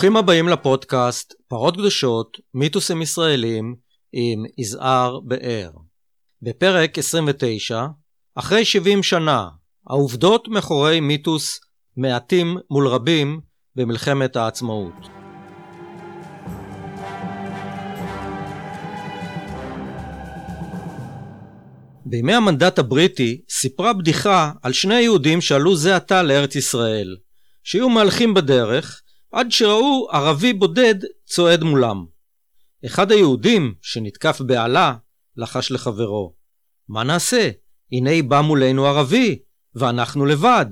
ברוכים הבאים לפודקאסט פרות קדושות, מיתוסים ישראלים עם יזהר באר. בפרק 29, אחרי 70 שנה, העובדות מאחורי מיתוס מעטים מול רבים במלחמת העצמאות. בימי המנדט הבריטי סיפרה בדיחה על שני יהודים שעלו זה עתה לארץ ישראל, שהיו מהלכים בדרך עד שראו ערבי בודד צועד מולם. אחד היהודים, שנתקף בעלה, לחש לחברו, מה נעשה? הנה בא מולנו ערבי, ואנחנו לבד.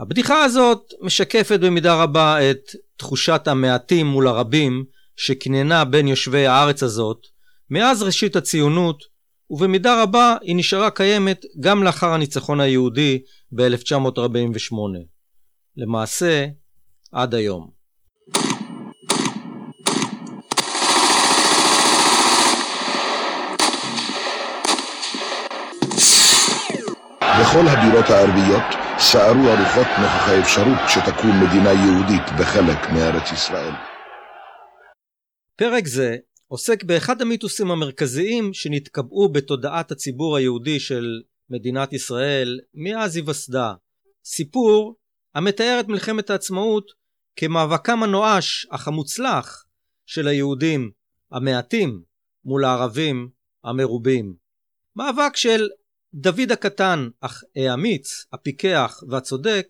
הבדיחה הזאת משקפת במידה רבה את תחושת המעטים מול הרבים שקיננה בין יושבי הארץ הזאת מאז ראשית הציונות ובמידה רבה היא נשארה קיימת גם לאחר הניצחון היהודי ב-1948. למעשה, עד היום. בכל הבירות הערביות סערו הרוחות נוכח האפשרות שתקום מדינה יהודית בחלק מארץ ישראל. פרק זה עוסק באחד המיתוסים המרכזיים שנתקבעו בתודעת הציבור היהודי של מדינת ישראל מאז היווסדה. סיפור המתאר את מלחמת העצמאות כמאבקם הנואש אך המוצלח של היהודים המעטים מול הערבים המרובים. מאבק של דוד הקטן אך האמיץ, הפיקח והצודק,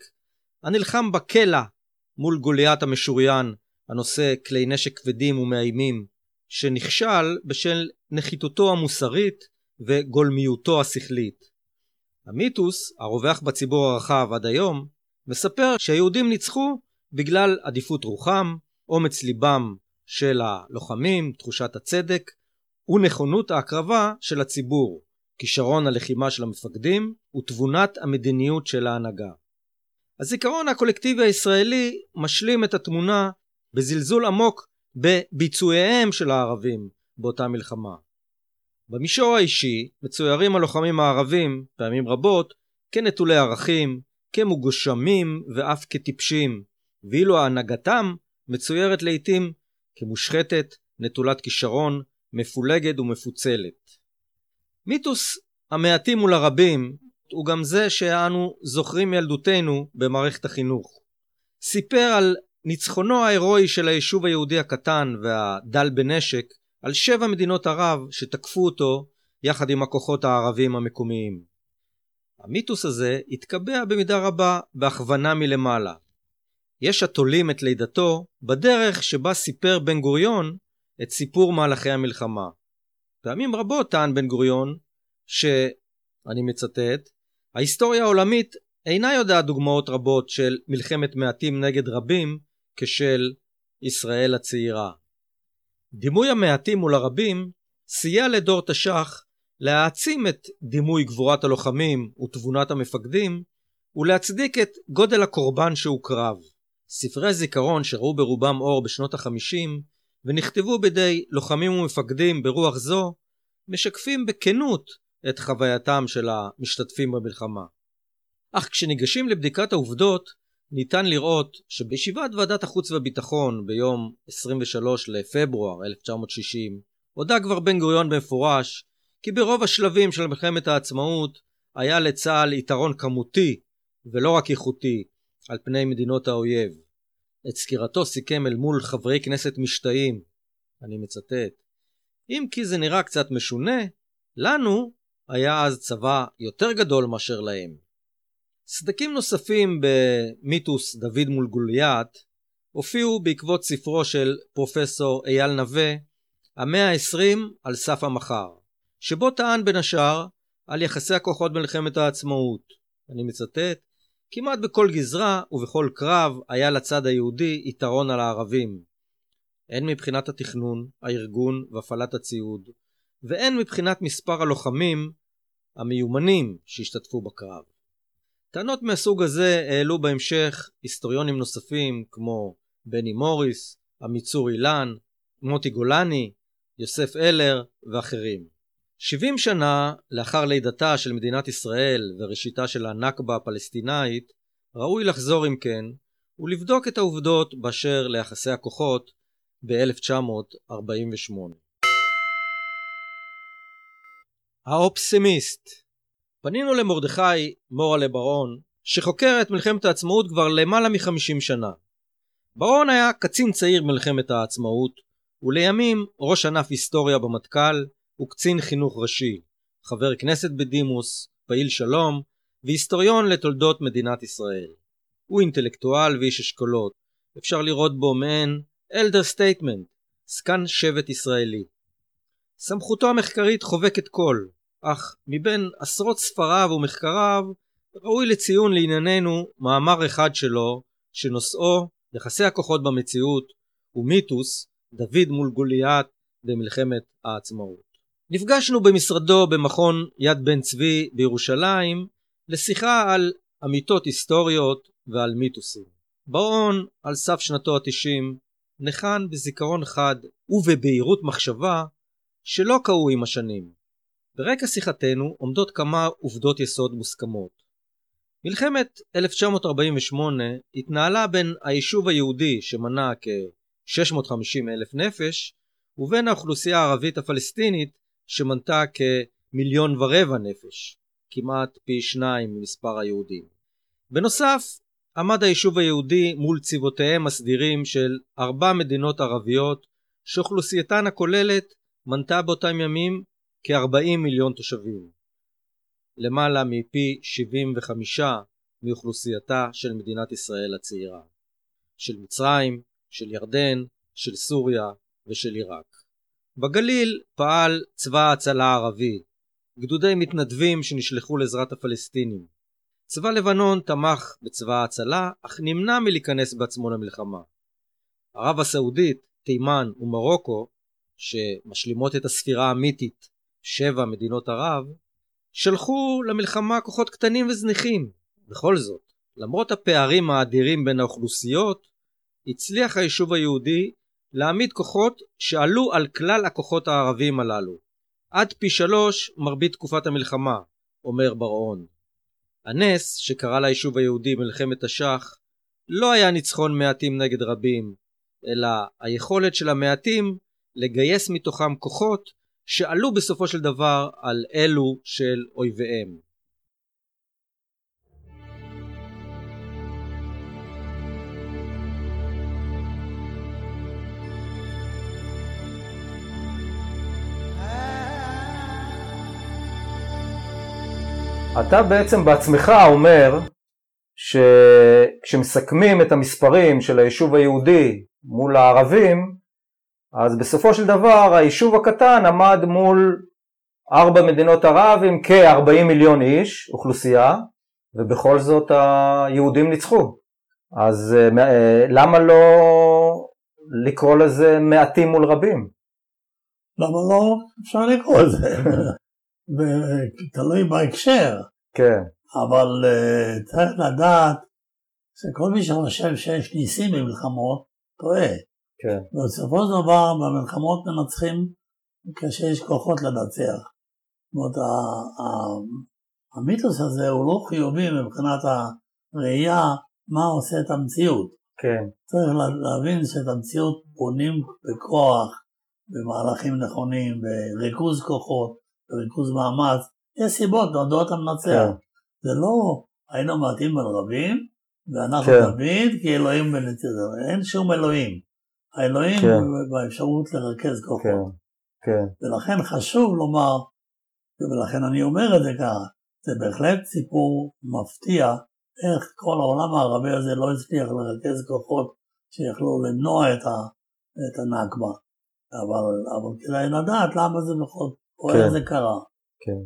הנלחם בקלע מול גוליית המשוריין הנושא כלי נשק כבדים ומאיימים, שנכשל בשל נחיתותו המוסרית וגולמיותו השכלית. המיתוס, הרווח בציבור הרחב עד היום, מספר שהיהודים ניצחו בגלל עדיפות רוחם, אומץ ליבם של הלוחמים, תחושת הצדק ונכונות ההקרבה של הציבור, כישרון הלחימה של המפקדים ותבונת המדיניות של ההנהגה. הזיכרון הקולקטיבי הישראלי משלים את התמונה בזלזול עמוק בביצועיהם של הערבים באותה מלחמה. במישור האישי מצוירים הלוחמים הערבים פעמים רבות כנטולי ערכים, כמוגשמים ואף כטיפשים, ואילו הנהגתם מצוירת לעיתים כמושחתת, נטולת כישרון, מפולגת ומפוצלת. מיתוס המעטים מול הרבים הוא גם זה שאנו זוכרים מילדותנו במערכת החינוך. סיפר על ניצחונו ההירואי של היישוב היהודי הקטן והדל בנשק על שבע מדינות ערב שתקפו אותו יחד עם הכוחות הערבים המקומיים. המיתוס הזה התקבע במידה רבה בהכוונה מלמעלה. יש התולים את לידתו בדרך שבה סיפר בן גוריון את סיפור מהלכי המלחמה. פעמים רבות טען בן גוריון ש... אני מצטט, ההיסטוריה העולמית אינה יודעת דוגמאות רבות של מלחמת מעטים נגד רבים כשל ישראל הצעירה. דימוי המעטים מול הרבים סייע לדור תש"ח להעצים את דימוי גבורת הלוחמים ותבונת המפקדים ולהצדיק את גודל הקורבן שהוקרב. ספרי זיכרון שראו ברובם אור בשנות החמישים ונכתבו בידי לוחמים ומפקדים ברוח זו משקפים בכנות את חווייתם של המשתתפים במלחמה. אך כשניגשים לבדיקת העובדות ניתן לראות שבישיבת ועדת החוץ והביטחון ביום 23 לפברואר 1960 הודה כבר בן גוריון במפורש כי ברוב השלבים של מלחמת העצמאות היה לצה"ל יתרון כמותי ולא רק איכותי על פני מדינות האויב. את סקירתו סיכם אל מול חברי כנסת משתאים, אני מצטט, אם כי זה נראה קצת משונה, לנו היה אז צבא יותר גדול מאשר להם. סדקים נוספים במיתוס דוד מול גוליית הופיעו בעקבות ספרו של פרופסור אייל נווה, המאה ה-20 על סף המחר, שבו טען בין השאר על יחסי הכוחות במלחמת העצמאות. אני מצטט: כמעט בכל גזרה ובכל קרב היה לצד היהודי יתרון על הערבים. הן מבחינת התכנון, הארגון והפעלת הציוד, והן מבחינת מספר הלוחמים המיומנים שהשתתפו בקרב. טענות מהסוג הזה העלו בהמשך היסטוריונים נוספים כמו בני מוריס, עמיצור אילן, מוטי גולני, יוסף אלר ואחרים. 70 שנה לאחר לידתה של מדינת ישראל וראשיתה של הנכבה הפלסטינאית, ראוי לחזור אם כן ולבדוק את העובדות באשר ליחסי הכוחות ב-1948. האופסימיסט פנינו למרדכי מורלה ברון שחוקר את מלחמת העצמאות כבר למעלה מחמישים שנה. ברון היה קצין צעיר במלחמת העצמאות ולימים ראש ענף היסטוריה במטכ"ל וקצין חינוך ראשי, חבר כנסת בדימוס, פעיל שלום והיסטוריון לתולדות מדינת ישראל. הוא אינטלקטואל ואיש אשכולות, אפשר לראות בו מעין elder statesman, זקן שבט ישראלי. סמכותו המחקרית חובקת כל, אך מבין עשרות ספריו ומחקריו ראוי לציון לענייננו מאמר אחד שלו שנושאו יחסי הכוחות במציאות ומיתוס דוד מול גוליית במלחמת העצמאות. נפגשנו במשרדו במכון יד בן צבי בירושלים לשיחה על אמיתות היסטוריות ועל מיתוסים. ברון על סף שנתו התשעים ניחן בזיכרון חד ובבהירות מחשבה שלא קהו עם השנים. ברקע שיחתנו עומדות כמה עובדות יסוד מוסכמות. מלחמת 1948 התנהלה בין היישוב היהודי שמנה כ-650 אלף נפש ובין האוכלוסייה הערבית הפלסטינית שמנתה כמיליון ורבע נפש, כמעט פי שניים ממספר היהודים. בנוסף, עמד היישוב היהודי מול צבאותיהם הסדירים של ארבע מדינות ערביות שאוכלוסייתן הכוללת מנתה באותם ימים כ-40 מיליון תושבים. למעלה מפי 75 מאוכלוסייתה של מדינת ישראל הצעירה. של מצרים, של ירדן, של סוריה ושל עיראק. בגליל פעל צבא ההצלה הערבי, גדודי מתנדבים שנשלחו לעזרת הפלסטינים. צבא לבנון תמך בצבא ההצלה, אך נמנע מלהיכנס בעצמו למלחמה. ערב הסעודית, תימן ומרוקו, שמשלימות את הספירה המיתית שבע מדינות ערב, שלחו למלחמה כוחות קטנים וזניחים. בכל זאת, למרות הפערים האדירים בין האוכלוסיות, הצליח היישוב היהודי להעמיד כוחות שעלו על כלל הכוחות הערביים הללו. עד פי שלוש מרבית תקופת המלחמה, אומר בר-און. הנס שקרה ליישוב היהודי במלחמת השח לא היה ניצחון מעטים נגד רבים, אלא היכולת של המעטים לגייס מתוכם כוחות שעלו בסופו של דבר על אלו של אויביהם. אתה בעצם בעצמך אומר שכשמסכמים את המספרים של היישוב היהודי מול הערבים, אז בסופו של דבר היישוב הקטן עמד מול ארבע מדינות ערב עם כ-40 מיליון איש, אוכלוסייה, ובכל זאת היהודים ניצחו. אז אה, אה, למה לא לקרוא לזה מעטים מול רבים? למה לא אפשר לקרוא לזה? תלוי בהקשר. כן. אבל uh, צריך לדעת שכל מי שחושב שיש ניסים במלחמות, טועה. כן. בסופו של דבר במלחמות מנצחים כשיש כוחות לנצח. זאת אומרת, המיתוס הזה הוא לא חיובי מבחינת הראייה מה עושה את המציאות. כן. צריך להבין שאת המציאות בונים בכוח, במהלכים נכונים, בריכוז כוחות, בריכוז מאמץ, יש סיבות, נועדות המנצח. כן. זה לא היינו מעטים על רבים, ואנחנו כן. תמיד כי אלוהים בנציגו, אין שום אלוהים. האלוהים כן. באפשרות לרכז כוחות. כן. כן. ולכן חשוב לומר, ולכן אני אומר את זה ככה, זה בהחלט סיפור מפתיע איך כל העולם הערבי הזה לא הצליח לרכז כוחות שיכלו למנוע את, ה, את הנכבה. אבל, אבל כדאי לדעת למה זה בכל, או כן. איך זה קרה. כן.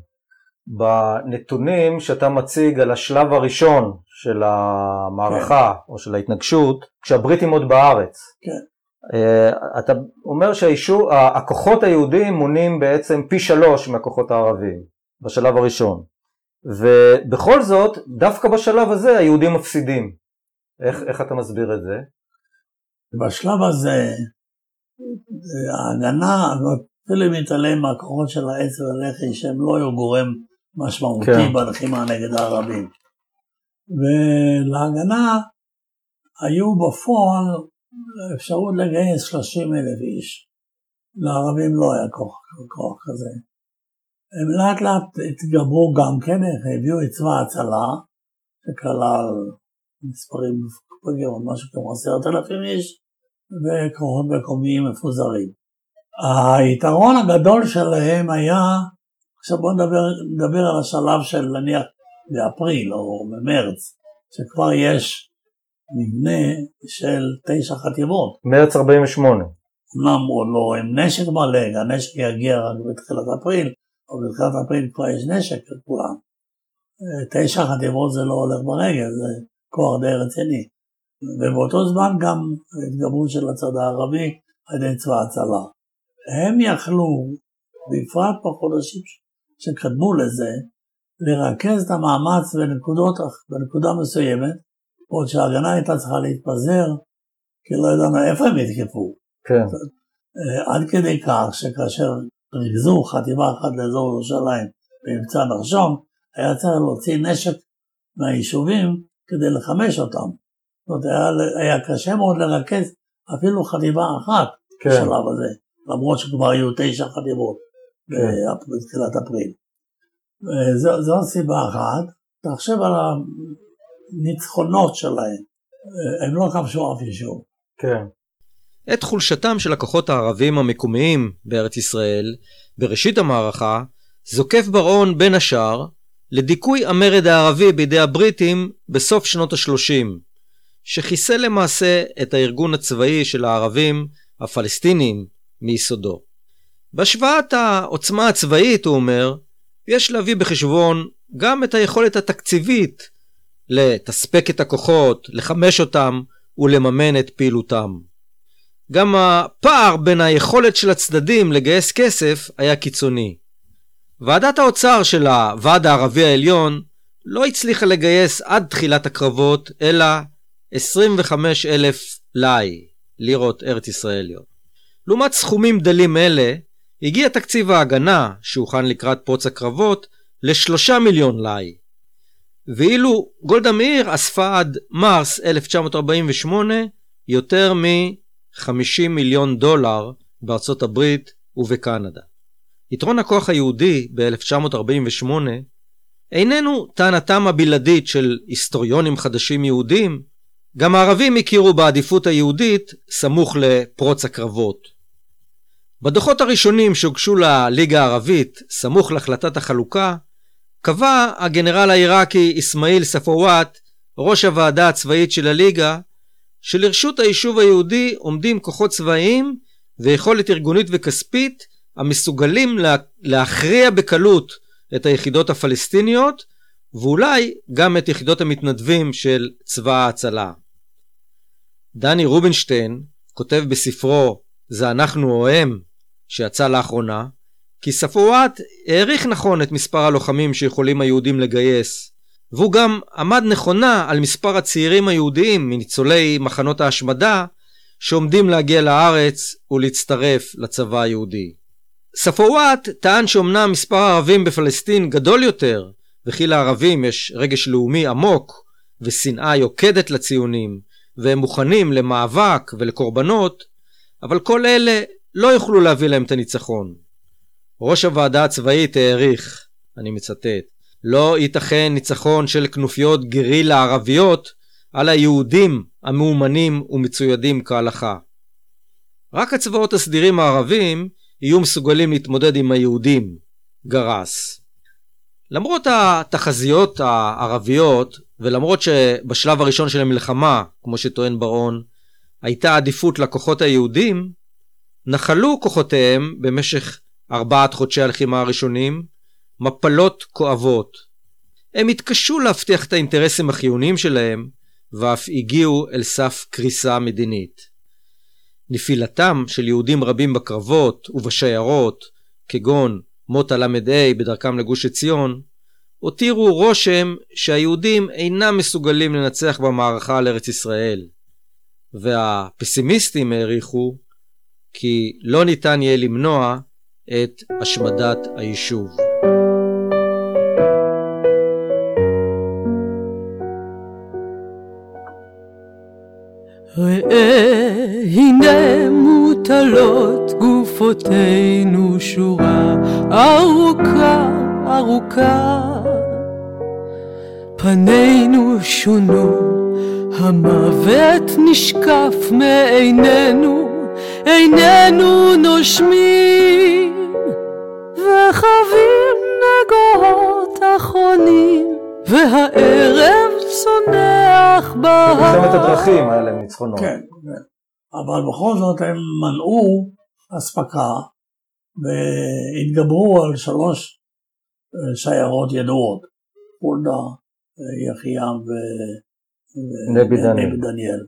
בנתונים שאתה מציג על השלב הראשון של המערכה כן. או של ההתנגשות, כשהבריטים עוד בארץ. כן. Uh, אתה אומר שהכוחות היהודים מונים בעצם פי שלוש מהכוחות הערבים בשלב הראשון ובכל זאת דווקא בשלב הזה היהודים מפסידים איך, איך אתה מסביר את זה? בשלב הזה ההגנה אפילו אם נתעלם מהכוחות של העץ והלח"י שהם לא היו גורם משמעותי כן. בלחימה נגד הערבים ולהגנה היו בפועל אפשרות לגייס 30 אלף איש. לערבים לא היה כוח, כוח כזה. הם לאט לאט התגברו גם כן, הביאו את צבא ההצלה, שכלל מספרים משהו כמו עשרת אלפים איש, וכוחות מקומיים מפוזרים. היתרון הגדול שלהם היה, עכשיו בואו נדבר, נדבר על השלב של נניח באפריל או במרץ, שכבר יש מבנה של תשע חטיבות. מרץ 48. אמנם עוד לא עם נשק מלא, הנשק יגיע רק בתחילת אפריל, אבל בתחילת אפריל כבר יש נשק לכולם. תשע חטיבות זה לא הולך ברגל, זה כוח די רציני. ובאותו זמן גם התגברות של הצד הערבי על ידי צבא הצלה. הם יכלו, בפרט בחודשים שקדמו לזה, לרכז את המאמץ בנקודות, בנקודה מסוימת, עוד שההגנה הייתה צריכה להתפזר, כי לא ידענו איפה הם יתקפו. כן. עד כדי כך שכאשר ריכזו חטיבה אחת לאזור ירושלים במבצע נחשון, היה צריך להוציא נשק מהיישובים כדי לחמש אותם. זאת אומרת, היה, היה קשה מאוד לרכז אפילו חטיבה אחת כן. בשלב הזה, למרות שכבר היו תשע חטיבות כן. בתחילת אפריל. זו, זו סיבה אחת. תחשב על הניצחונות שלהם, הם לא כבשו אף יישוב. כן. את חולשתם של הכוחות הערבים המקומיים בארץ ישראל בראשית המערכה זוקף בר-און בין השאר לדיכוי המרד הערבי בידי הבריטים בסוף שנות ה-30, שחיסל למעשה את הארגון הצבאי של הערבים הפלסטינים מיסודו. בהשוואת העוצמה הצבאית, הוא אומר, יש להביא בחשבון גם את היכולת התקציבית לתספק את הכוחות, לחמש אותם ולממן את פעילותם. גם הפער בין היכולת של הצדדים לגייס כסף היה קיצוני. ועדת האוצר של הוועד הערבי העליון לא הצליחה לגייס עד תחילת הקרבות אלא 25 אלף לאי, לירות ארץ ישראליות. לעומת סכומים דלים אלה, הגיע תקציב ההגנה, שהוכן לקראת פרוץ הקרבות, לשלושה מיליון לאי. ואילו גולדה מאיר אספה עד מרס 1948 יותר מ-50 מיליון דולר בארצות הברית ובקנדה. יתרון הכוח היהודי ב-1948 איננו טענתם הבלעדית של היסטוריונים חדשים יהודים, גם הערבים הכירו בעדיפות היהודית סמוך לפרוץ הקרבות. בדוחות הראשונים שהוגשו לליגה הערבית סמוך להחלטת החלוקה, קבע הגנרל העיראקי אסמאעיל ספוואט, ראש הוועדה הצבאית של הליגה, שלרשות היישוב היהודי עומדים כוחות צבאיים ויכולת ארגונית וכספית המסוגלים לה, להכריע בקלות את היחידות הפלסטיניות ואולי גם את יחידות המתנדבים של צבא ההצלה. דני רובינשטיין כותב בספרו "זה אנחנו או הם" שיצא לאחרונה כי ספואט העריך נכון את מספר הלוחמים שיכולים היהודים לגייס והוא גם עמד נכונה על מספר הצעירים היהודיים מניצולי מחנות ההשמדה שעומדים להגיע לארץ ולהצטרף לצבא היהודי. ספואט טען שאומנם מספר הערבים בפלסטין גדול יותר וכי לערבים יש רגש לאומי עמוק ושנאה יוקדת לציונים והם מוכנים למאבק ולקורבנות אבל כל אלה לא יוכלו להביא להם את הניצחון. ראש הוועדה הצבאית העריך, אני מצטט, לא ייתכן ניצחון של כנופיות גרילה ערביות על היהודים המאומנים ומצוידים כהלכה. רק הצבאות הסדירים הערבים יהיו מסוגלים להתמודד עם היהודים, גרס. למרות התחזיות הערביות, ולמרות שבשלב הראשון של המלחמה, כמו שטוען ברון, הייתה עדיפות לכוחות היהודים, נחלו כוחותיהם במשך ארבעת חודשי הלחימה הראשונים מפלות כואבות. הם התקשו להבטיח את האינטרסים החיוניים שלהם, ואף הגיעו אל סף קריסה מדינית. נפילתם של יהודים רבים בקרבות ובשיירות, כגון מוטה ל"ה בדרכם לגוש עציון, הותירו רושם שהיהודים אינם מסוגלים לנצח במערכה על ארץ ישראל. והפסימיסטים העריכו כי לא ניתן יהיה למנוע את השמדת היישוב. הנה מוטלות גופותינו שורה ארוכה ארוכה פנינו שונו המוות נשקף מעינינו איננו נושמים וחווים נגוהות אחרונים והערב צונח בהר. מלחמת הדרכים היה להם ניצחונות. כן, כן, אבל בכל זאת הם מנעו אספקה והתגברו על שלוש אה, שיירות ידועות, חולדה, אה, יחיעם. ונבי דניאל.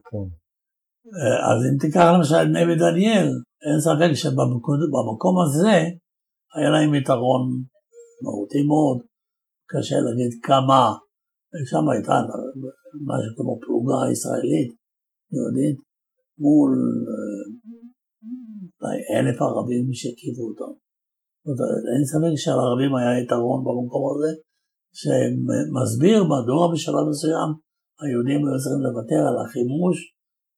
אה, אז אם תיקח למשל את נבי דניאל, אין ספק שבמקום הזה היה להם יתרון מהותי מאוד, קשה להגיד כמה, שם הייתה משהו כמו פלוגה ישראלית, יהודית, מול אולי אלף ערבים שהקיפו אותם. זאת אומרת, אין ספק שלערבים היה יתרון במקום הזה, שמסביר מדוע בשלב מסוים היהודים היו צריכים לוותר על החימוש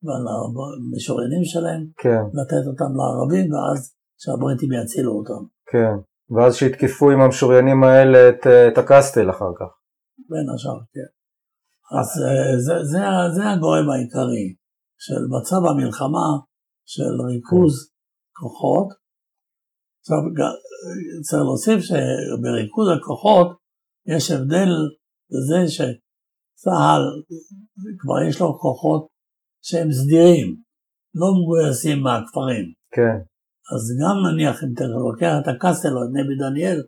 ועל המשוריינים שלהם, כן, לתת אותם לערבים, ואז שהבריטים יצילו אותם. כן. ואז שהתקפו עם המשוריינים האלה את, את הקסטל אחר כך. בין השאר, כן. אז אה, זה, זה, זה הגורם העיקרי של מצב המלחמה, של ריכוז כוחות. עכשיו, צריך להוסיף שבריכוז הכוחות יש הבדל בזה שצה"ל כבר יש לו כוחות שהם סדירים, לא מגויסים מהכפרים. כן, אז גם נניח אם אתה לוקח את הקסטל או את נבי דניאל,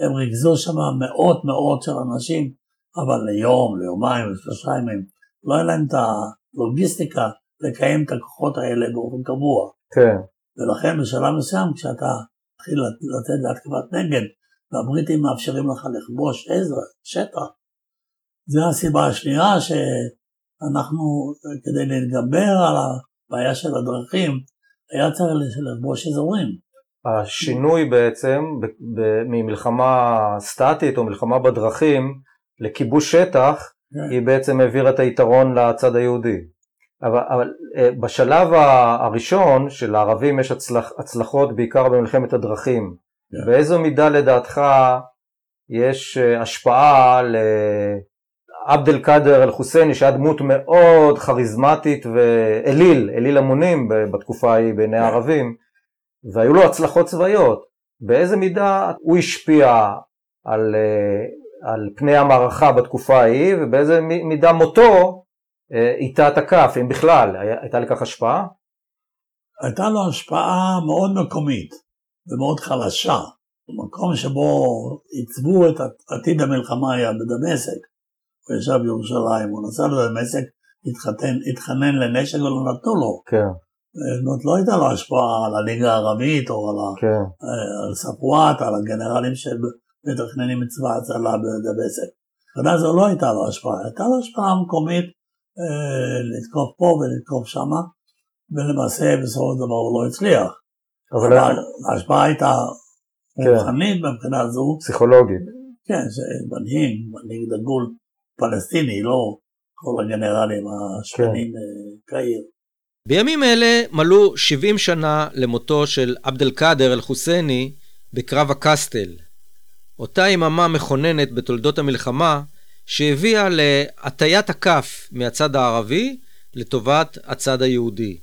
הם ריכזו שם מאות מאות של אנשים, אבל ליום, ליומיים, לשלושה ימים, לא היה להם את הלוגיסטיקה לקיים את הכוחות האלה באופן קבוע. כן, ולכן בשלב מסוים כשאתה מתחיל לצאת להתקפת נגד, והבריטים מאפשרים לך לכבוש עזר, שטח, זו הסיבה השנייה שאנחנו, כדי להתגבר על הבעיה של הדרכים, היה צריך לכבוש אזורים. השינוי בעצם ממלחמה סטטית או מלחמה בדרכים לכיבוש שטח, כן. היא בעצם העבירה את היתרון לצד היהודי. אבל, אבל אה, בשלב הראשון של הערבים יש הצלח, הצלחות בעיקר במלחמת הדרכים. כן. באיזו מידה לדעתך יש אה, השפעה לעבד אל קאדר אל חוסייני שהיה דמות מאוד כריזמטית ואליל, אליל המונים בתקופה ההיא בעיני כן. הערבים, והיו לו הצלחות צבאיות. באיזה מידה הוא השפיע על, אה, על פני המערכה בתקופה ההיא, ובאיזה מי- מידה מותו אה, איתה הכף, אם בכלל, הייתה לכך השפעה? הייתה לו השפעה מאוד מקומית ומאוד חלשה. במקום שבו עיצבו את עתיד המלחמה היה בדמשק. הוא ישב בירושלים, הוא נסע לדמשק, התחתן, התחנן לנשק ולא נתנו לו. כן, זאת לא הייתה לו השפעה על הליגה הערבית או על, כן, אה, על ספואט, על הגנרלים שמתכננים את צבא ההצלה בדמשק. מבחינה זו לא הייתה לו השפעה, הייתה לו השפעה מקומית אה, לתקוף פה ולתקוף שמה, ולמעשה בסופו של דבר הוא לא הצליח. אבל אבל ההשפעה הייתה כן. רוחנית מבחינה זו, פסיכולוגית. כן, שמנהיג, מנהיג דגול פלסטיני, לא כל הגנרלים השכנים אה, קהיר. בימים אלה מלאו 70 שנה למותו של עבד אל קאדר אל חוסייני בקרב הקסטל. אותה יממה מכוננת בתולדות המלחמה שהביאה להטיית הכף מהצד הערבי לטובת הצד היהודי.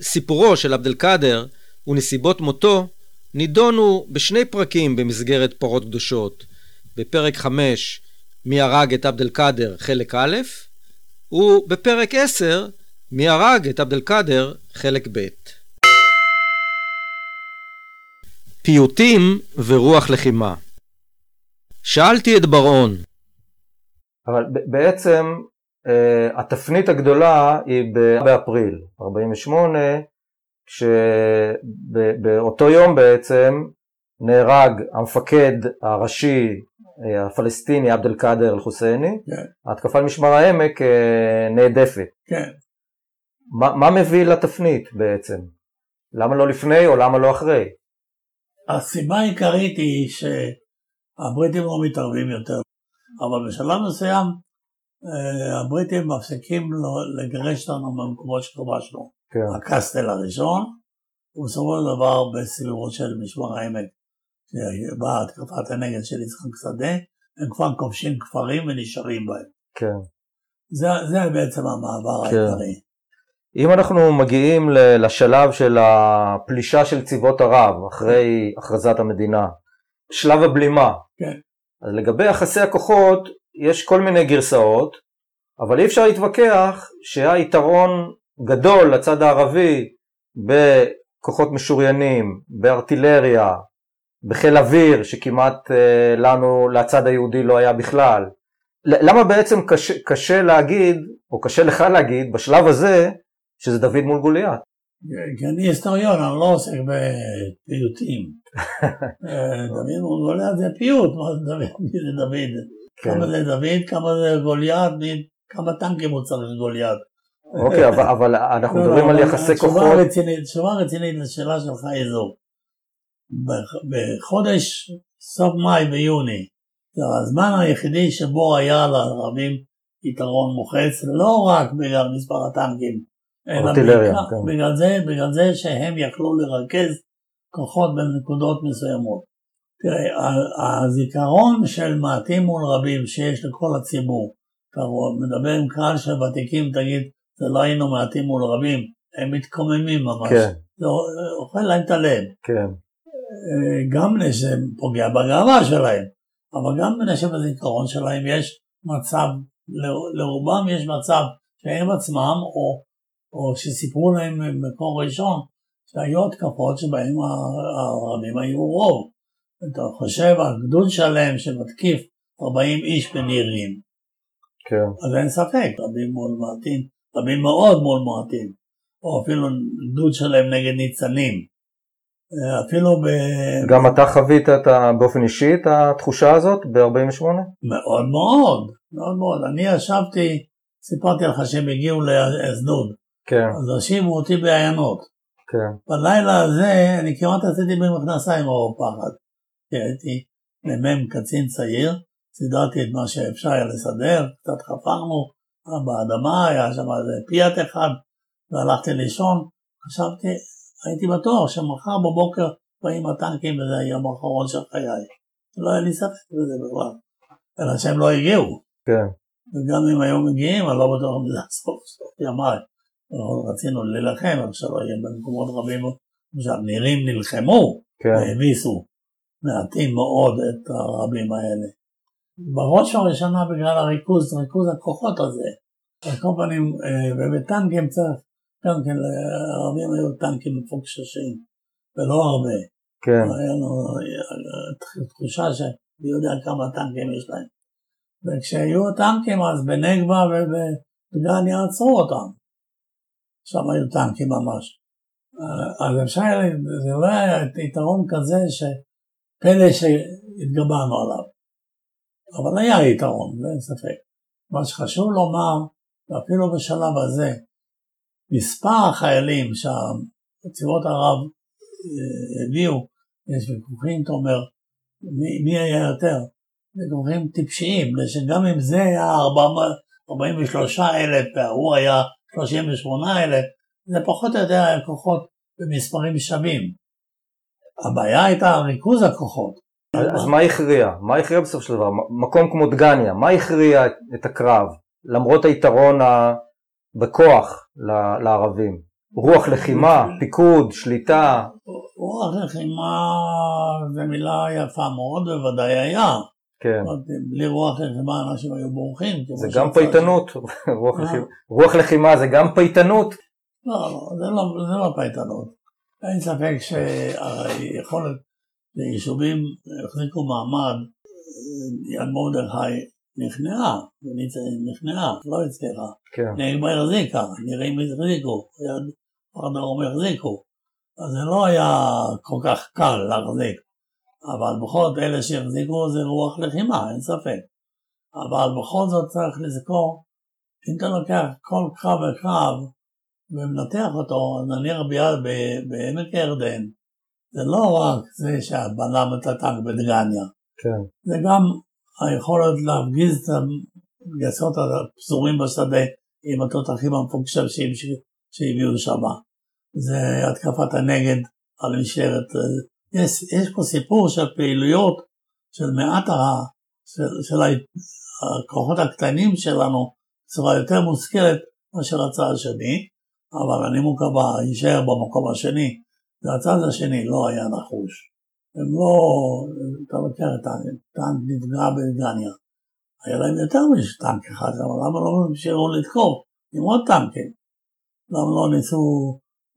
סיפורו של עבד אל קאדר ונסיבות מותו נידונו בשני פרקים במסגרת פרות קדושות. בפרק 5 מי הרג את עבד אל קאדר חלק א', ובפרק 10 מי הרג את עבד אל קאדר חלק ב'. פיוטים ורוח לחימה שאלתי את בר-און, אבל בעצם אה, התפנית הגדולה היא באפריל 48, כשבאותו יום בעצם נהרג המפקד הראשי הפלסטיני עבד אל קאדר אל חוסייני, כן. ההתקפה על משמר העמק אה, נהדפת. כן, מה, מה מביא לתפנית בעצם? למה לא לפני או למה לא אחרי? הסיבה העיקרית היא שהבריטים לא מתערבים יותר, אבל בשלב מסוים אה, הבריטים מפסיקים לגרש אותנו מהמקומות שכבשנו. כן, הקסטל הראשון, ובסופו של דבר בסביבות של משמר העמק, שבאה התקפת הנגד של יצחק שדה, הם כבר כובשים כפרים ונשארים בהם. כן. זה, זה בעצם המעבר כן. העיקרי. אם אנחנו מגיעים לשלב של הפלישה של צבאות ערב אחרי הכרזת המדינה, שלב הבלימה, כן. אז לגבי יחסי הכוחות יש כל מיני גרסאות, אבל אי אפשר להתווכח שהיה יתרון גדול לצד הערבי בכוחות משוריינים, בארטילריה, בחיל אוויר, שכמעט אה, לנו, לצד היהודי לא היה בכלל. למה בעצם קשה, קשה להגיד, או קשה לך להגיד, בשלב הזה, שזה דוד מול גוליית? כי אני היסטוריון, אני לא עוסק בפיוטים. אה, דוד מול זה פיוט, מה זה דוד? מי זה דוד? כן. כמה זה דוד, כמה זה גוליית, מי- כמה טנקים הוא צריך גוליית. אוקיי, אבל, אנחנו לא, מדברים לא, על אבל יחסי כוחות. תשובה רצינית לשאלה שלך. בח- בחודש סוף מאי ויוני, זה הזמן היחידי שבו היה לערבים יתרון מוחץ, לא רק בגלל מספר הטנקים, אלא בעיקר- כן. בגלל זה, בגלל זה שהם יכלו לרכז כוחות בנקודות מסוימות. תראה, הזיכרון של מעטים מול רבים שיש לכל הציבור, אתה מדבר עם קהל של ותיקים, תגיד, זה לא היינו מעטים מול רבים, הם מתקוממים ממש. כן, זה אוכל להם את הלב. כן, גם מפני שזה פוגע בגאווה שלהם, אבל גם מפני שבזיכרון שלהם יש מצב, לרובם יש מצב שהם עצמם, או, או שסיפרו להם במקור ראשון, שהיו התקפות שבהם הערבים היו רוב. אתה חושב על גדוד שלם שמתקיף 40 איש בנירים, כן, אז אין ספק, רבים מול מעטים, רבים מאוד מול מעטים, או אפילו גדוד שלם נגד ניצנים. אה, אפילו ב... גם אתה חווית את ה, באופן אישי את התחושה הזאת ב-48? מאוד מאוד, מאוד מאוד. אני ישבתי, סיפרתי לך שהם הגיעו לאשדוד, כן, אז הושיבו אותי בעיינות. כן, בלילה הזה אני כמעט עשיתי במכנסיים מרוב פחד. כי הייתי מ"מ קצין צעיר, סידרתי את מה שאפשר היה לסדר, קצת חפרנו באדמה, היה שם איזה פיאט אחד, והלכתי לישון, חשבתי, הייתי בטוח שמחר בבוקר באים הטנקים וזה היום האחרון של חיי. לא היה לי ספק בזה בכלל, אלא שהם לא הגיעו. כן, וגם אם היו מגיעים, אני לא בטוח אם זה הסוף סוף ימיי. אנחנו רצינו להילחם, אבל שלא יהיה במקומות רבים, למשל נירים נלחמו כן, והביסו מעטים מאוד את הרבים האלה. בראש ובראשונה בגלל הריכוז, ריכוז הכוחות הזה. על כל פנים, אה, ובטנקים צריך, גם כן, לערבים היו טנקים מפוקששים, ולא הרבה. כן, היה לנו אה, תחושה שאני יודע כמה טנקים יש להם. וכשהיו טנקים אז בנגבה ובדגניה עצרו אותם. שם היו טנקים ממש. אה, אז אפשר, זה לא היה יתרון כזה שפלא שהתגברנו עליו. אבל היה יתרון, אין ספק. מה שחשוב לומר, ואפילו בשלב הזה, מספר החיילים שהצבאות ערב אה, הביאו, יש ויכוחים, אתה אומר, מי, מי היה יותר? ויכוחים טיפשיים, מפני שגם אם זה היה 43 אלף וההוא היה 38 אלף, זה פחות או יותר כוחות במספרים שווים. הבעיה הייתה ריכוז הכוחות. אז מה הכריע? מה הכריע בסופו של דבר? מקום כמו דגניה, מה הכריע את הקרב? למרות היתרון ה- בכוח לערבים. רוח לחימה, פיקוד, שליטה, רוח לחימה זו מילה יפה מאוד, בוודאי היה. כן. בלי רוח לחימה אנשים היו בורחים. זה גם פייטנות, רוח? לחימה- רוח לחימה זה גם פייטנות, לא, לא, זה לא, זה לא פייטנות. אין ספק שהיכולת ליישובים החזיקו מעמד, יד מרדכי נכנעה, נכנעה, לא הצליחה. כן, נגבה החזיקה, נראים החזיקו, יד דרום החזיקו. אז זה לא היה כל כך קל להחזיק. אבל בכל זאת אלה שהחזיקו זה רוח לחימה, אין ספק. אבל בכל זאת צריך לזכור, אם אתה לוקח כל קרב וקרב ומנתח אותו, נניח ביד בעמק ירדן, זה לא רק זה שבלם את הטנק בדגניה, כן, זה גם היכולת להפגיז את הגייסות הפזורים בשדה עם התותחים המפוקששים ש- שהביאו שם. זה התקפת הנגד על משטרת... יש, יש פה סיפור של פעילויות של מעט ה... של, של הכוחות הקטנים שלנו בצורה יותר מושכלת מאשר הצד השני, אבל הנימוק הבא יישאר במקום השני, והצד השני לא היה נחוש. הם לא, אתה מכיר את הטנק נפגע בגניה. היה להם יותר מטנק אחד, אבל למה לא המשיכו לתקוף עם עוד טנקים? למה לא ניסו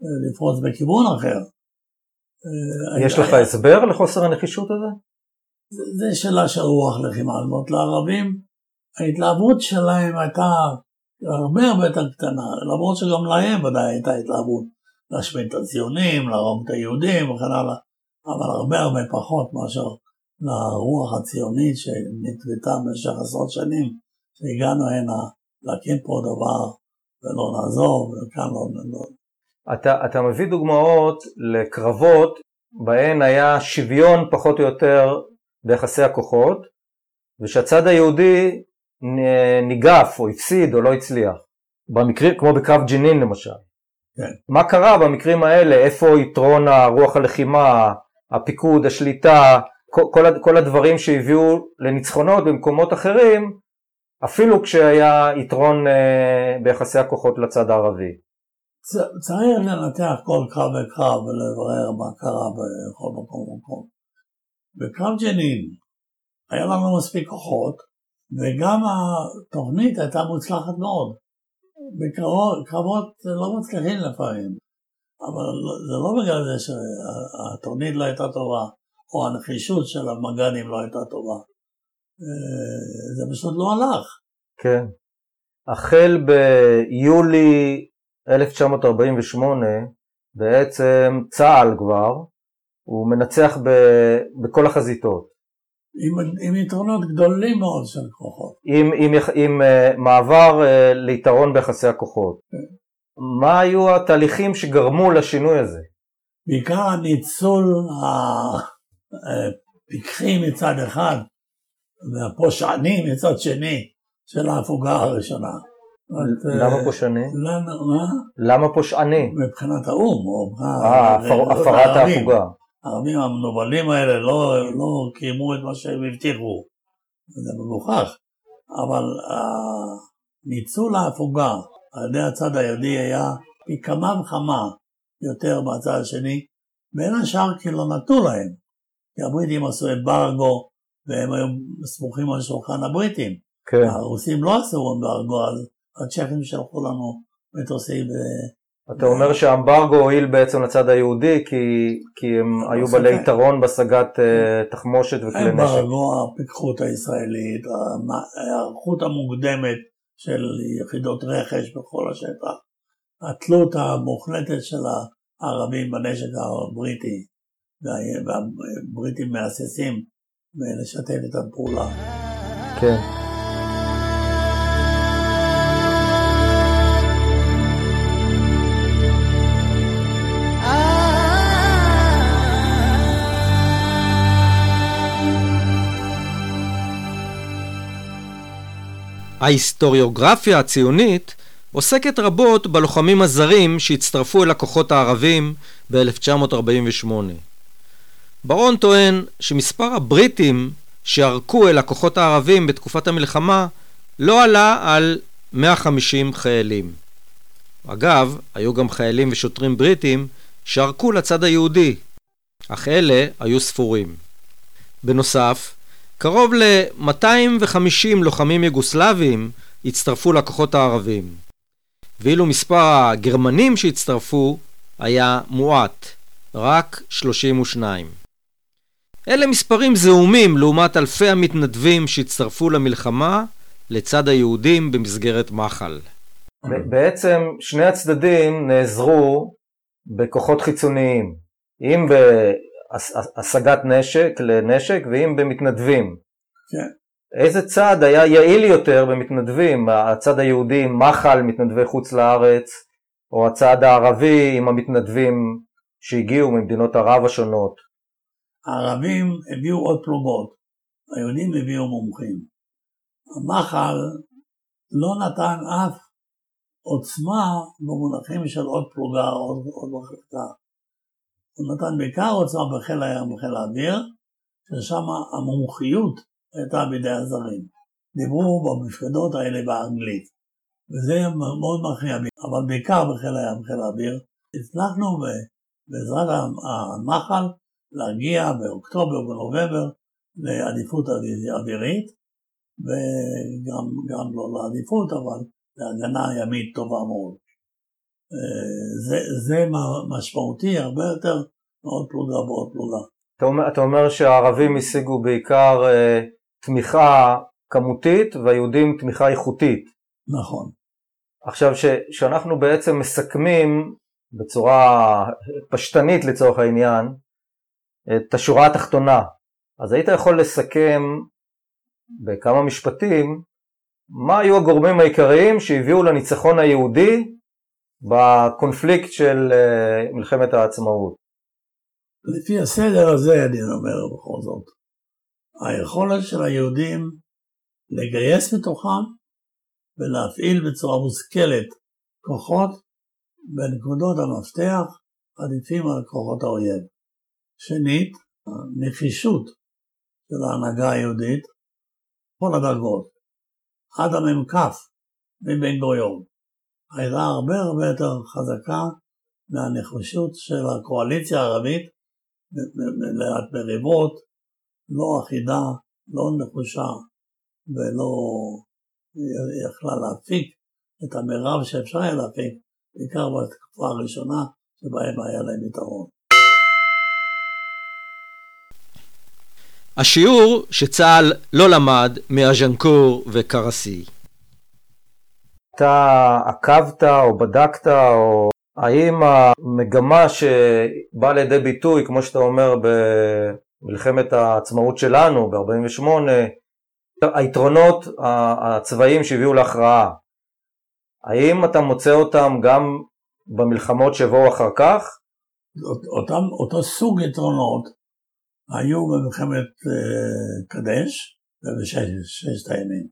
אה, לפרוץ בכיוון אחר? יש לך הסבר לחוסר הנחישות הזה? זה שאלה של רוח לחימה. זאת אומרת, לערבים, ההתלהבות שלהם הייתה הרבה הרבה יותר קטנה, למרות שגם להם ודאי הייתה התלהבות להשמיד את הציונים, להרוג את היהודים וכן הלאה, אבל הרבה הרבה פחות מאשר לרוח הציונית שנטבתה במשך עשרות שנים, שהגענו הנה להקים פה דבר ולא נעזוב, וכאן לא... לא. אתה, אתה מביא דוגמאות לקרבות בהן היה שוויון פחות או יותר ביחסי הכוחות, ושהצד היהודי ניגף או הפסיד או לא הצליח, במקרים, כמו בקרב ג'נין למשל. כן. מה קרה במקרים האלה? איפה יתרון הרוח הלחימה, הפיקוד, השליטה, כל, כל, הדברים שהביאו לניצחונות במקומות אחרים, אפילו כשהיה יתרון אה, ביחסי הכוחות לצד הערבי. צריך לנתח כל קרב וקרב ולברר מה קרה בכל מקום ומקום. בקרב ג'נין היה לנו מספיק כוחות וגם התוכנית הייתה מוצלחת מאוד. בקרבות לא מצליחים לפעמים, אבל זה לא בגלל זה שהתוכנית לא הייתה טובה, או הנחישות של המג"נים לא הייתה טובה. אה, זה פשוט לא הלך. כן. החל ביולי 1948, בעצם צה"ל כבר, הוא מנצח ב, בכל החזיתות. עם, עם יתרונות גדולים מאוד של כוחות. עם, עם, עם uh, מעבר uh, ליתרון ביחסי הכוחות. כן. מה היו התהליכים שגרמו לשינוי הזה? בעיקר הניצול הפיקחי מצד אחד והפושעני מצד שני של ההפוגה הראשונה. למה פושעני? למה? פושעני? מבחינת האו"ם. אה, הפרת ההפוגה. הערבים המנוולים האלה לא, לא קיימו את מה שהם הבטיחו, זה מגוחך, אבל ניצול ההפוגה על ידי הצד היהודי היה פי כמה וכמה יותר מהצד השני, בין השאר כי לא נתנו להם, כי הבריטים עשו אמברגו והם היו סמוכים על שולחן הבריטים. כן. הרוסים לא עשו אמברגו, אז הצ'כים שלחו לנו מטוסים אתה אומר שהאמברגו הועיל בעצם לצד היהודי כי, כי הם היו בעלי יתרון בהשגת uh, תחמושת וכלי נשק. אמברגו, הפיקחות הישראלית, ההיערכות המוקדמת של יחידות רכש בכל השטח, התלות המוחלטת של הערבים בנשק הבריטי, והבריטים מהססים לשתף את הפעולה. כן. ההיסטוריוגרפיה הציונית עוסקת רבות בלוחמים הזרים שהצטרפו אל הכוחות הערבים ב-1948. ברון טוען שמספר הבריטים שערקו אל הכוחות הערבים בתקופת המלחמה לא עלה על 150 חיילים. אגב, היו גם חיילים ושוטרים בריטים שערקו לצד היהודי, אך אלה היו ספורים. בנוסף, קרוב ל-250 לוחמים יוגוסלבים הצטרפו לכוחות הערבים, ואילו מספר הגרמנים שהצטרפו היה מועט, רק 32. אלה מספרים זעומים לעומת אלפי המתנדבים שהצטרפו למלחמה לצד היהודים במסגרת מחל. בעצם שני הצדדים נעזרו בכוחות חיצוניים, אם השגת נשק לנשק ואם במתנדבים. כן. איזה צד היה יעיל יותר במתנדבים? הצד היהודי עם מחל, מתנדבי חוץ לארץ, או הצד הערבי עם המתנדבים שהגיעו ממדינות ערב השונות? הערבים הביאו עוד פלוגות, היהודים הביאו מומחים. המחל לא נתן אף עוצמה במונחים של עוד פלוגה, עוד, עוד מחלקה. הוא נתן בעיקר עוצמה בחיל הים ובחיל האוויר, ששם המומחיות הייתה בידי הזרים. דיברו במפקדות האלה באנגלית, וזה מאוד מכריע, אבל בעיקר בחיל הים ובחיל האוויר. הצלחנו בעזרת הנחל להגיע באוקטובר ובנובמבר לעדיפות אווירית, וגם לא לעדיפות, אבל להגנה ימית טובה מאוד. זה, זה משמעותי הרבה יותר מעוד פלוגה ועוד פלוגה. אתה אומר, אתה אומר שהערבים השיגו בעיקר אה, תמיכה כמותית והיהודים תמיכה איכותית. נכון. עכשיו, שאנחנו בעצם מסכמים בצורה פשטנית לצורך העניין את השורה התחתונה, אז היית יכול לסכם בכמה משפטים מה היו הגורמים העיקריים שהביאו לניצחון היהודי בקונפליקט של אה, מלחמת העצמאות? לפי הסדר הזה אני אומר בכל זאת, היכולת של היהודים לגייס מתוכם ולהפעיל בצורה מושכלת כוחות בנקודות המפתח עדיפים על כוחות האויב. שנית, הנחישות של ההנהגה היהודית, כל הדרגות, עד המ"כ מבן גוריון, הייתה הרבה הרבה יותר חזקה מהנחישות של הקואליציה הערבית מריבות לא אחידה, לא נחושה ולא יכלה להפיק את המרב שאפשר היה להפיק, בעיקר בתקופה הראשונה שבהם היה להם יתרון. השיעור שצה"ל לא למד מאז'נקור וקרסי. אתה עקבת או בדקת או האם המגמה שבאה לידי ביטוי, כמו שאתה אומר, במלחמת העצמאות שלנו ב-48, היתרונות הצבאיים שהביאו להכרעה, האם אתה מוצא אותם גם במלחמות שבאו אחר כך? אותם, אותו סוג יתרונות היו במלחמת uh, קדש ובששת הימים.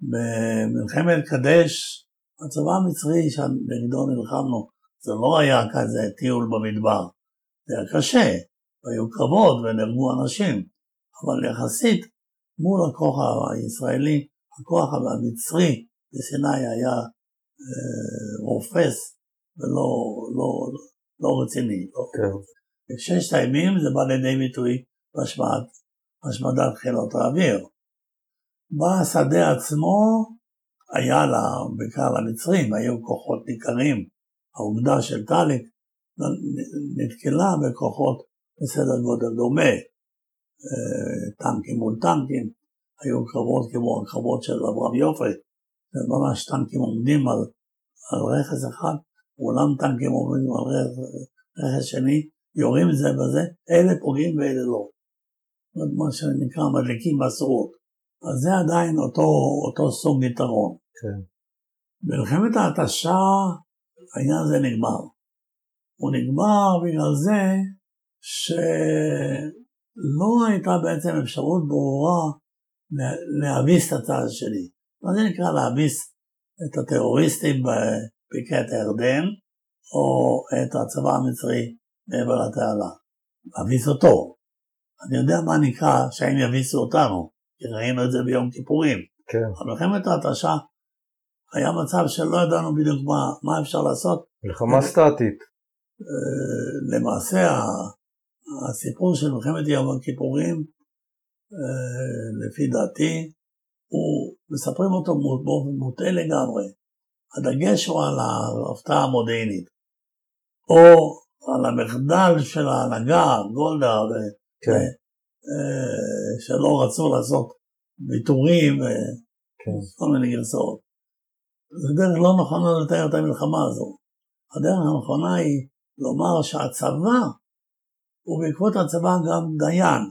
במלחמת קדש, הצבא המצרי שנגדו נלחמנו, זה לא היה כזה טיול במדבר, זה היה קשה, היו קרבות ונהרגו אנשים, אבל יחסית מול הכוח הישראלי, הכוח המצרי בסיני היה אה, רופס ולא לא, לא רציני. לא. כן. בששת הימים זה בא לידי ביטוי בהשמדת חילות האוויר. בשדה עצמו היה לה, בעיקר למצרים, היו כוחות ניכרים. האוגדה של טאליק נתקלה בכוחות בסדר גודל דומה. אה, טנקים מול טנקים, היו קרבות כמו הקרבות של אברהם יופי, ממש טנקים עומדים על, על רכס אחד, אולם טנקים עומדים על רכס שני, יורים זה בזה, אלה פוגעים ואלה לא. מה שנקרא מדליקים בסורות. אז זה עדיין אותו, אותו סוג יתרון. כן. מלחמת ההתשה, העניין הזה נגמר. הוא נגמר בגלל זה שלא הייתה בעצם אפשרות ברורה להביס את הצד השני. מה זה נקרא להביס את הטרוריסטים בבקעת הירדן, או את הצבא המצרי מעבר לתעלה? להביס אותו. אני יודע מה נקרא שהם יביסו אותנו, ראינו את זה ביום כיפורים. כן. במלחמת ההתשה היה מצב שלא ידענו בדיוק מה, מה אפשר לעשות. מלחמה סטטית. אה, למעשה הסיפור של מלחמת יום הכיפורים, אה, לפי דעתי, הוא, מספרים אותו באופן מוטעה לגמרי. הדגש הוא על ההפתעה המודיעינית, או על המחדל של ההנהגה, גולדה. כן. אה, שלא רצו לעשות ויתורים וכל כן. מיני גרסאות. זו דרך לא נכונה לתאר את המלחמה הזו. הדרך הנכונה היא לומר שהצבא, ובעקבות הצבא גם דיין,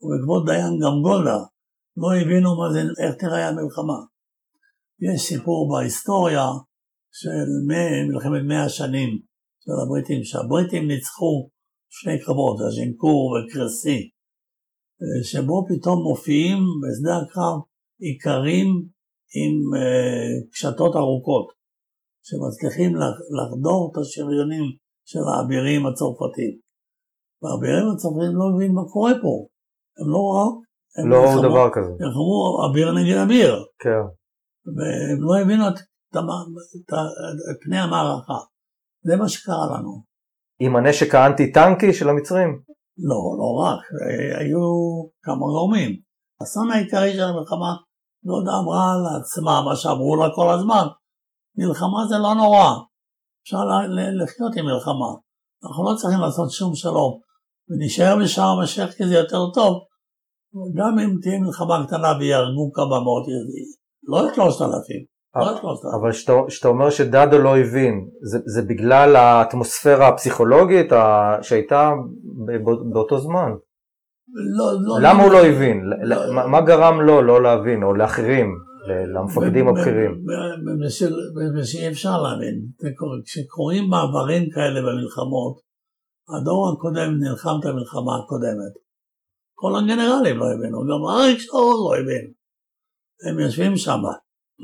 ובעקבות דיין גם גולדה, לא הבינו מה זה, איך תראה המלחמה. יש סיפור בהיסטוריה של מלחמת מאה השנים של הבריטים, שהבריטים ניצחו שני קרבות, הז'ינקור וקרסי, שבו פתאום מופיעים בשדה הקרב איכרים עם uh, קשתות ארוכות. שמצליחים לח- לחדור את השריונים של האבירים הצרפתים. והאבירים הצרפתים לא מבינים מה קורה פה. הם לא ראו, הם לא נלחמו- דבר כזה. נלחמו אביר נגד אביר, כן. והם לא הבינו את, את, את, את פני המערכה. זה מה שקרה לנו. עם הנשק האנטי-טנקי של המצרים? לא, לא רק, אה, היו כמה גורמים. האסון העיקרי של המלחמה, גולדה אמרה לעצמה מה שאמרו לה כל הזמן, מלחמה זה לא נורא, אפשר לחיות עם מלחמה, אנחנו לא צריכים לעשות שום שלום, ונשאר בשער המשך כי זה יותר טוב, גם אם תהיה מלחמה קטנה ויהרגו כמה מאות ילדים, לא שלושת אלפים, לא את שלושת אלפים. אבל שאתה- שאתה אומר שדדו לא הבין, זה, זה בגלל האטמוספירה הפסיכולוגית ה- שהייתה באותו זמן. לא, לא, למה הוא לא הבין? לא. מה- מה גרם לו לא להבין, או לאחרים, למפקדים הבכירים? שאי אפשר להבין. כשקורים מעברים כאלה במלחמות, הדור הקודם נלחם את המלחמה הקודמת. כל הגנרלים לא הבינו, גם אריק שרון לא הבין. הם יושבים שם,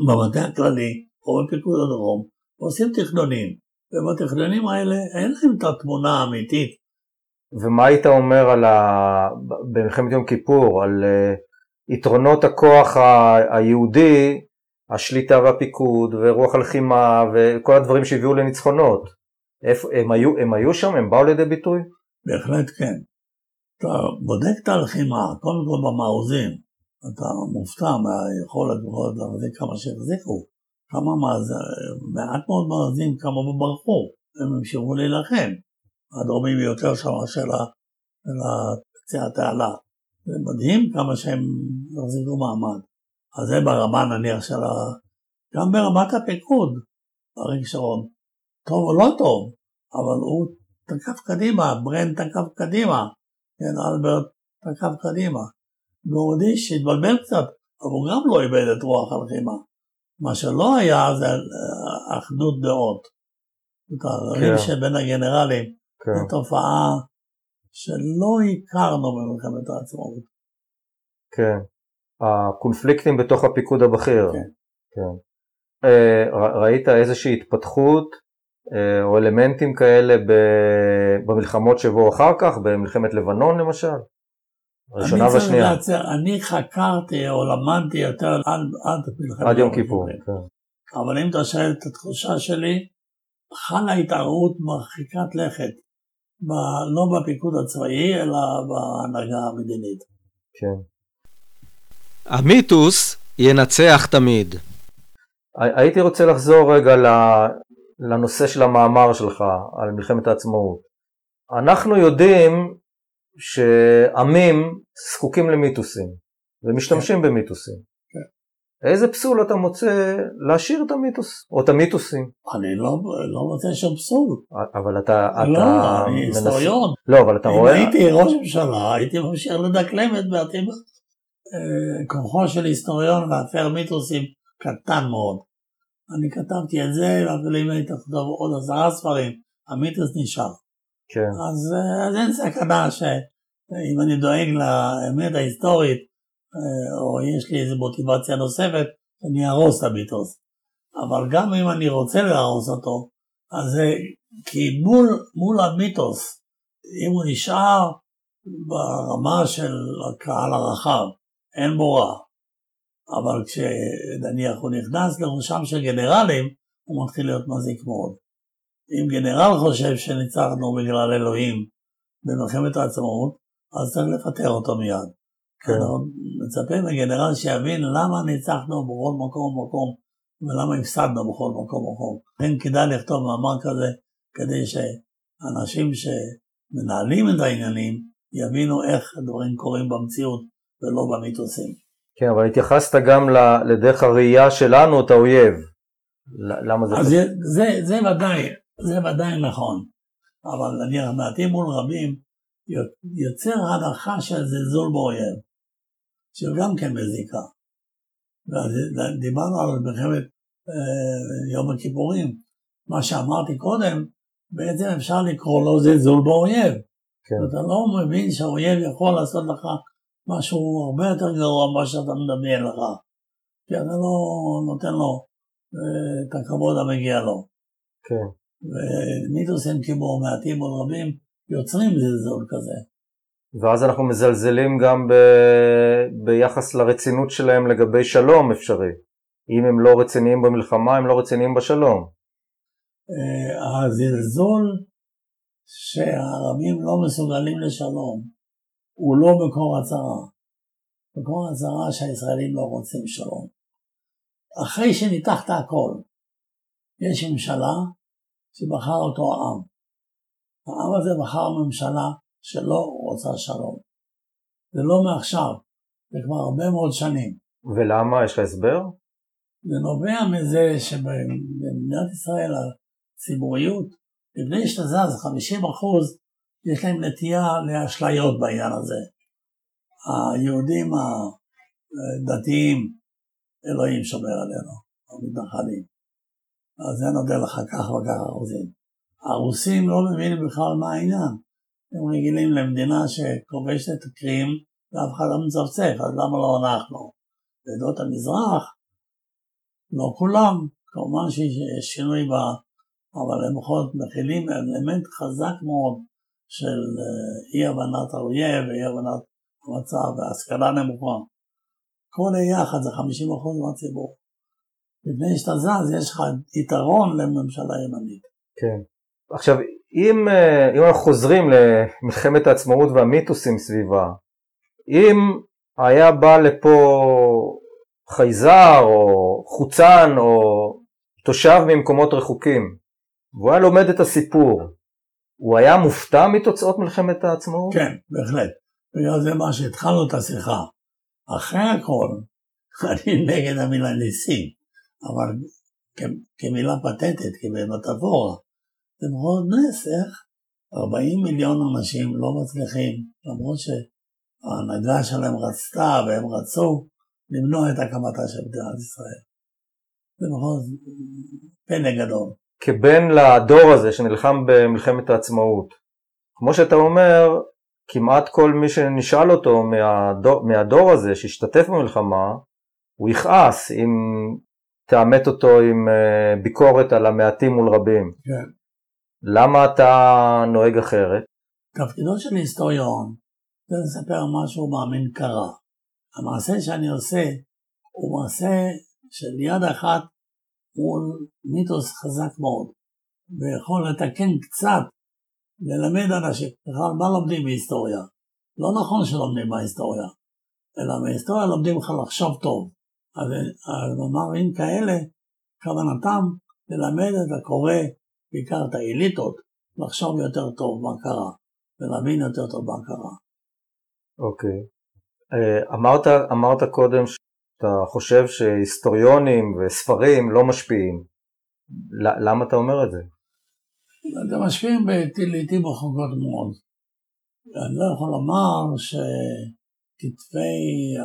במטה הכללי, או בפיקוד הדרום, ועושים תכנונים. ובתכנונים האלה אין להם את התמונה האמיתית. ומה היית אומר על ה... במלחמת יום כיפור, על אה, יתרונות הכוח ה- היהודי, השליטה והפיקוד, ורוח הלחימה, וכל הדברים שהביאו לניצחונות? איפה, הם, היו, הם היו שם? הם באו לידי ביטוי? בהחלט כן. אתה בודק את הלחימה, קודם כל במעוזים, אתה מופתע מהיכולת בכל זאת להחזיק כמה שהחזיקו. כמה מאזים, מעט מאוד מאזים, כמה ברחו, הם המשיכו להילחם. הדרומי ביותר שם של קצה התעלה. זה מדהים כמה שהם החזיקו מעמד. אז זה ברמה נניח של ה... גם ברמת הפיקוד, אריק שרון. טוב או לא טוב, אבל הוא תקף קדימה, ברן תקף קדימה, כן, אלברט תקף קדימה. גורדיש התבלבל קצת, אבל הוא גם לא איבד את רוח הלחימה. מה שלא היה זה אה, אחדות דעות. כן. שבין הגנרלים, כן. זו תופעה שלא הכרנו במלחמת העצמאות. כן. הקונפליקטים בתוך הפיקוד הבכיר. כן. כן. אה, ראית איזושהי התפתחות אה, או אלמנטים כאלה במלחמות שבאו אחר כך, במלחמת לבנון למשל? הראשונה אני צריך והשנייה. להצר, אני חקרתי או למדתי יותר עד, עד מלחמת עד יום כיפור. כן. אבל אם אתה שואל את התחושה שלי, חלה התערבות מרחיקת לכת, ב, לא בפיקוד הצבאי, אלא בהנהגה המדינית. כן. המיתוס ינצח תמיד. הי- הייתי רוצה לחזור רגע לנושא של המאמר שלך על מלחמת העצמאות. אנחנו יודעים שעמים זקוקים למיתוסים ומשתמשים במיתוסים. כן. איזה פסול אתה מוצא להשאיר את המיתוס או את המיתוסים? אני לא, לא מוצא שום פסול. אבל אתה, אתה לא, אני היסטוריון. לא, אבל אתה אם רואה... הייתי ראש ממשלה, הייתי ממשיך לדקלם את בעתיד. אה, כוחו של היסטוריון להפר מיתוסים קטן מאוד. אני כתבתי את זה, ואפילו אם היית כתוב עוד עשרה ספרים, המיתוס נשאר. כן, אז, אה, אז אין סכנה שאם אני דואג לאמת ההיסטורית, אה, או יש לי איזו מוטיבציה נוספת, אני אהרוס את המיתוס. אבל גם אם אני רוצה להרוס אותו, אז זה כי מול, מול המיתוס, אם הוא נשאר ברמה של הקהל הרחב, אין בו רע. אבל כשנניח הוא נכנס לראשם של גנרלים, הוא מתחיל להיות מזיק מאוד. אם גנרל חושב שניצחנו בגלל אלוהים במלחמת העצמאות, אז צריך לפטר אותו מיד. כן. אנחנו מצפים מגנרל שיבין למה ניצחנו בכל מקום ומקום, ולמה הפסדנו בכל מקום ומקום. לכן כדאי לכתוב מאמר כזה, כדי שאנשים שמנהלים את העניינים יבינו איך הדברים קורים במציאות ולא במיתוסים. כן, אבל התייחסת גם לדרך הראייה שלנו את האויב. למה זה... אז זה, זה, זה ודאי, זה ודאי נכון. אבל נניח מעטים מול רבים יוצר הנחה של זלזול באויב, שגם כן מזיקה. דיברנו על מלחמת אה, יום הכיפורים. מה שאמרתי קודם, בעצם אפשר לקרוא לו זלזול באויב. כן. אתה לא מבין שהאויב יכול לעשות לך משהו הרבה יותר גרוע ממה שאתה מדמיין לך. כי אתה לא נותן לו את הכבוד המגיע לו. כן. ומיתוסים כמו מעטים או רבים יוצרים זלזול כזה. ואז אנחנו מזלזלים גם ב... ביחס לרצינות שלהם לגבי שלום אפשרי. אם הם לא רציניים במלחמה, הם לא רציניים בשלום. אה, הזלזול שהערבים לא מסוגלים לשלום הוא לא מקור הצהרה. מקור הצהרה שהישראלים לא רוצים שלום. אחרי שניתחת הכל, יש ממשלה שבחר אותו העם. העם הזה בחר ממשלה שלא רוצה שלום. זה לא מעכשיו, זה כבר הרבה מאוד שנים. ולמה? יש לך הסבר? זה נובע מזה שבמדינת ישראל הציבוריות, לפני שאתה זז 50 אחוז, יש להם נטייה לאשליות בעניין הזה. היהודים הדתיים, אלוהים שומר עלינו, המתנחלים. אז זה נותן לך כך וכך אחוזים. הרוסים לא מבינים בכלל מה העניין. הם רגילים למדינה שכובשת קרים ואף אחד לא מצפצף, אז למה לא אנחנו? בעדות המזרח, לא כולם, כמובן שיש שינוי בה, אבל הם בכל זאת מכילים אלמנט חזק מאוד של אה, אי הבנת האויב ואי הבנת המצב והשכלה נמוכה. כל היחד זה 50% מהציבור. לפני שאתה זז יש לך יתרון לממשלה ימנית. כן. עכשיו, אם, אה, אם אנחנו חוזרים למלחמת העצמאות והמיתוסים סביבה, אם היה בא לפה חייזר או חוצן או תושב ממקומות רחוקים, והוא היה לומד את הסיפור, הוא היה מופתע מתוצאות מלחמת העצמאות? כן, בהחלט. בגלל זה מה שהתחלנו את השיחה. אחרי הכל, אני נגד המילה ניסים, אבל כמילה פתטית, כמטאפורה, זה מאוד נס, איך 40 מיליון אנשים לא מצליחים, למרות שההנהגה שלהם רצתה והם רצו למנוע את הקמתה של מדינת ישראל. זה מאוד פלא גדול. כבן לדור הזה שנלחם במלחמת העצמאות, כמו שאתה אומר, כמעט כל מי שנשאל אותו מהדור, מהדור הזה שהשתתף במלחמה, הוא יכעס אם תעמת אותו עם אה, ביקורת על המעטים מול רבים. כן. למה אתה נוהג אחרת? תפקידו של היסטוריון זה לספר מה שהוא מאמין קרה. המעשה שאני עושה הוא מעשה של יד אחת מול מיתוס חזק מאוד, ויכול לתקן קצת, ללמד אנשים, בכלל מה לומדים בהיסטוריה? לא נכון שלומדים בהיסטוריה, אלא בהיסטוריה לומדים לך לחשוב טוב. אז מאמרים כאלה, כוונתם ללמד את הקורא בעיקר את האליטות, לחשוב יותר טוב מה קרה, ולהבין יותר טוב מה קרה. אוקיי. אה, אמרת, אמרת קודם שאתה חושב שהיסטוריונים וספרים לא משפיעים. למה אתה אומר את זה? הם משפיעים לעיתים רחוקות מאוד. אני לא יכול לומר שכתבי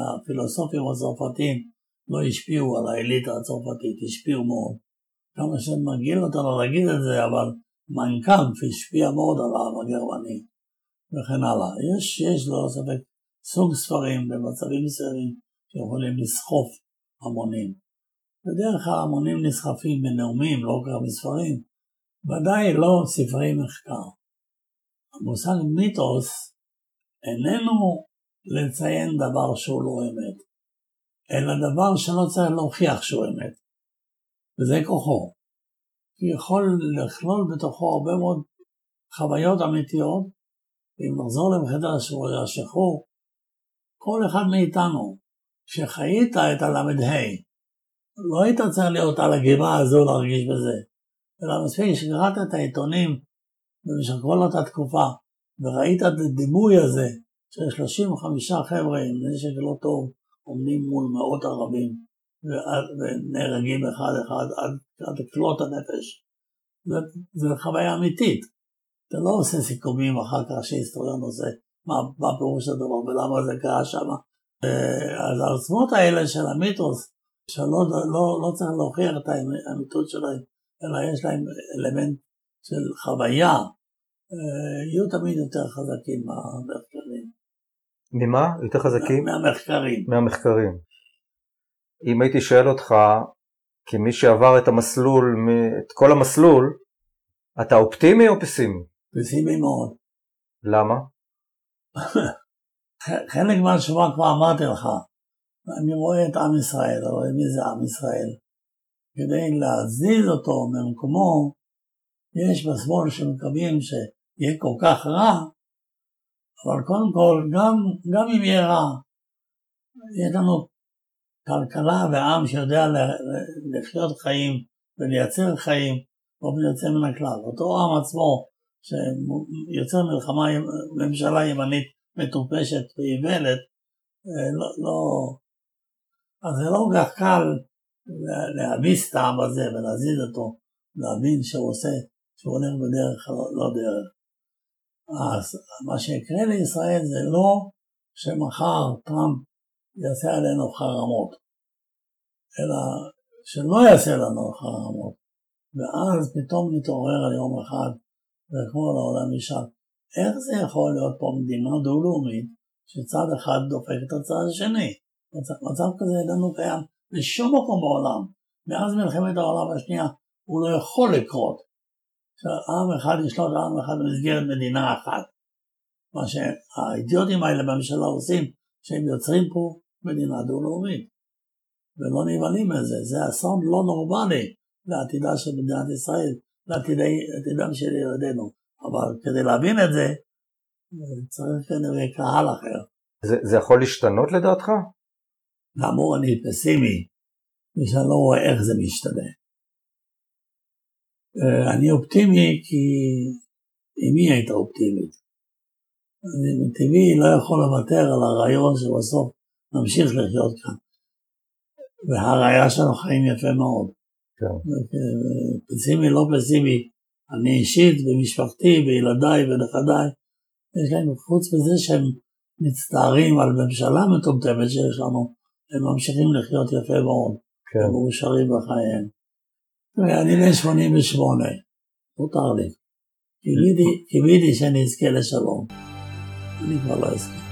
הפילוסופים הצרפתיים לא השפיעו על האליטה הצרפתית, השפיעו מאוד. כמה שמגעיל אותנו להגיד את זה, אבל מיינקאמפ השפיע מאוד על העם הגרמני וכן הלאה. יש, יש ללא ספק סוג ספרים במצבים מסוימים שיכולים לסחוף המונים. בדרך כלל המונים נסחפים בנאומים, לא רק בספרים, ודאי לא ספרי מחקר. המושג מיתוס איננו לציין דבר שהוא לא אמת, אלא דבר שלא צריך להוכיח שהוא אמת. וזה כוחו. הוא יכול לכלול בתוכו הרבה מאוד חוויות אמיתיות, ואם נחזור למחדר השחרור, כל אחד מאיתנו שחיית את הל"ה, לא היית צריך להיות על הגבעה הזו להרגיש בזה, אלא מספיק שקראת את העיתונים במשך כל אותה תקופה, וראית את הדימוי הזה של 35 חבר'ה עם נשק לא טוב עומדים מול מאות ערבים ונהרגים אחד אחד עד, עד כלות הנפש. זו חוויה אמיתית. אתה לא עושה סיכומים אחר כך שהיסטוריון עושה מה, מה פירוש הדבר ולמה זה קרה שם. אז העוצמות האלה של המיתוס, שלא לא, לא צריך להוכיח את האמיתות שלהם, אלא יש להם אלמנט של חוויה, יהיו תמיד יותר חזקים מהמחקרים. ממה? יותר חזקים? מהמחקרים. מהמחקרים. אם הייתי שואל אותך כי מי שעבר את המסלול, את כל המסלול, אתה אופטימי או פסימי? פסימי מאוד. למה? חלק מהתשובה כבר אמרתי לך. אני רואה את עם ישראל, רואה מי זה עם ישראל. כדי להזיז אותו ממקומו, יש בשמאל שמקווים שיהיה כל כך רע, אבל קודם כל, גם, גם אם יהיה רע, יש לנו כלכלה ועם שיודע לחיות חיים ולייצר חיים באופן יוצא מן הכלל. אותו עם עצמו שיוצר מלחמה, ממשלה ימנית מטופשת ואיוולת, אה, לא, לא, אז זה לא כל כך קל להביס את העם הזה ולהזיז אותו, להבין שהוא עושה, שהוא הולך בדרך לא, לא דרך. אז מה שיקרה לישראל זה לא שמחר טראמפ יעשה עלינו חרמות, אלא שלא יעשה לנו חרמות. ואז פתאום נתעורר על יום אחד, וכמו לעולם ישאל, איך זה יכול להיות פה מדינה דו-לאומית, שצד אחד דופק את הצד השני? מצב כזה איננו קיים בשום מקום בעולם. מאז מלחמת העולם השנייה הוא לא יכול לקרות. שעם אחד ישלוט עם אחד במסגרת מדינה אחת. מה שהאידיוטים האלה בממשלה עושים, שהם יוצרים פה מדינה דו-לאומית. ולא נבהלים מזה, זה אסון לא נורמלי לעתידה של מדינת ישראל, לעתידם של ילדינו. אבל כדי להבין את זה, צריך כנראה קהל אחר. זה, זה יכול להשתנות לדעתך? כאמור אני פסימי, ושאני לא רואה איך זה משתנה. אה, אני אופטימי כי אמי הייתה אופטימית. אני מטבעי לא יכול לוותר על הרעיון שבסוף נמשיך לחיות כאן. והראיה שלנו חיים יפה מאוד. כן. פסימי, לא פסימי, אני אישית ומשפחתי וילדיי ונכדיי, יש להם חוץ מזה שהם מצטערים על ממשלה מטומטמת שיש לנו, הם ממשיכים לחיות יפה מאוד, כן. מאושרים בחייהם. ואני בן 88, מותר לי. קיוויתי שאני אזכה לשלום. אני כבר לא אזכה.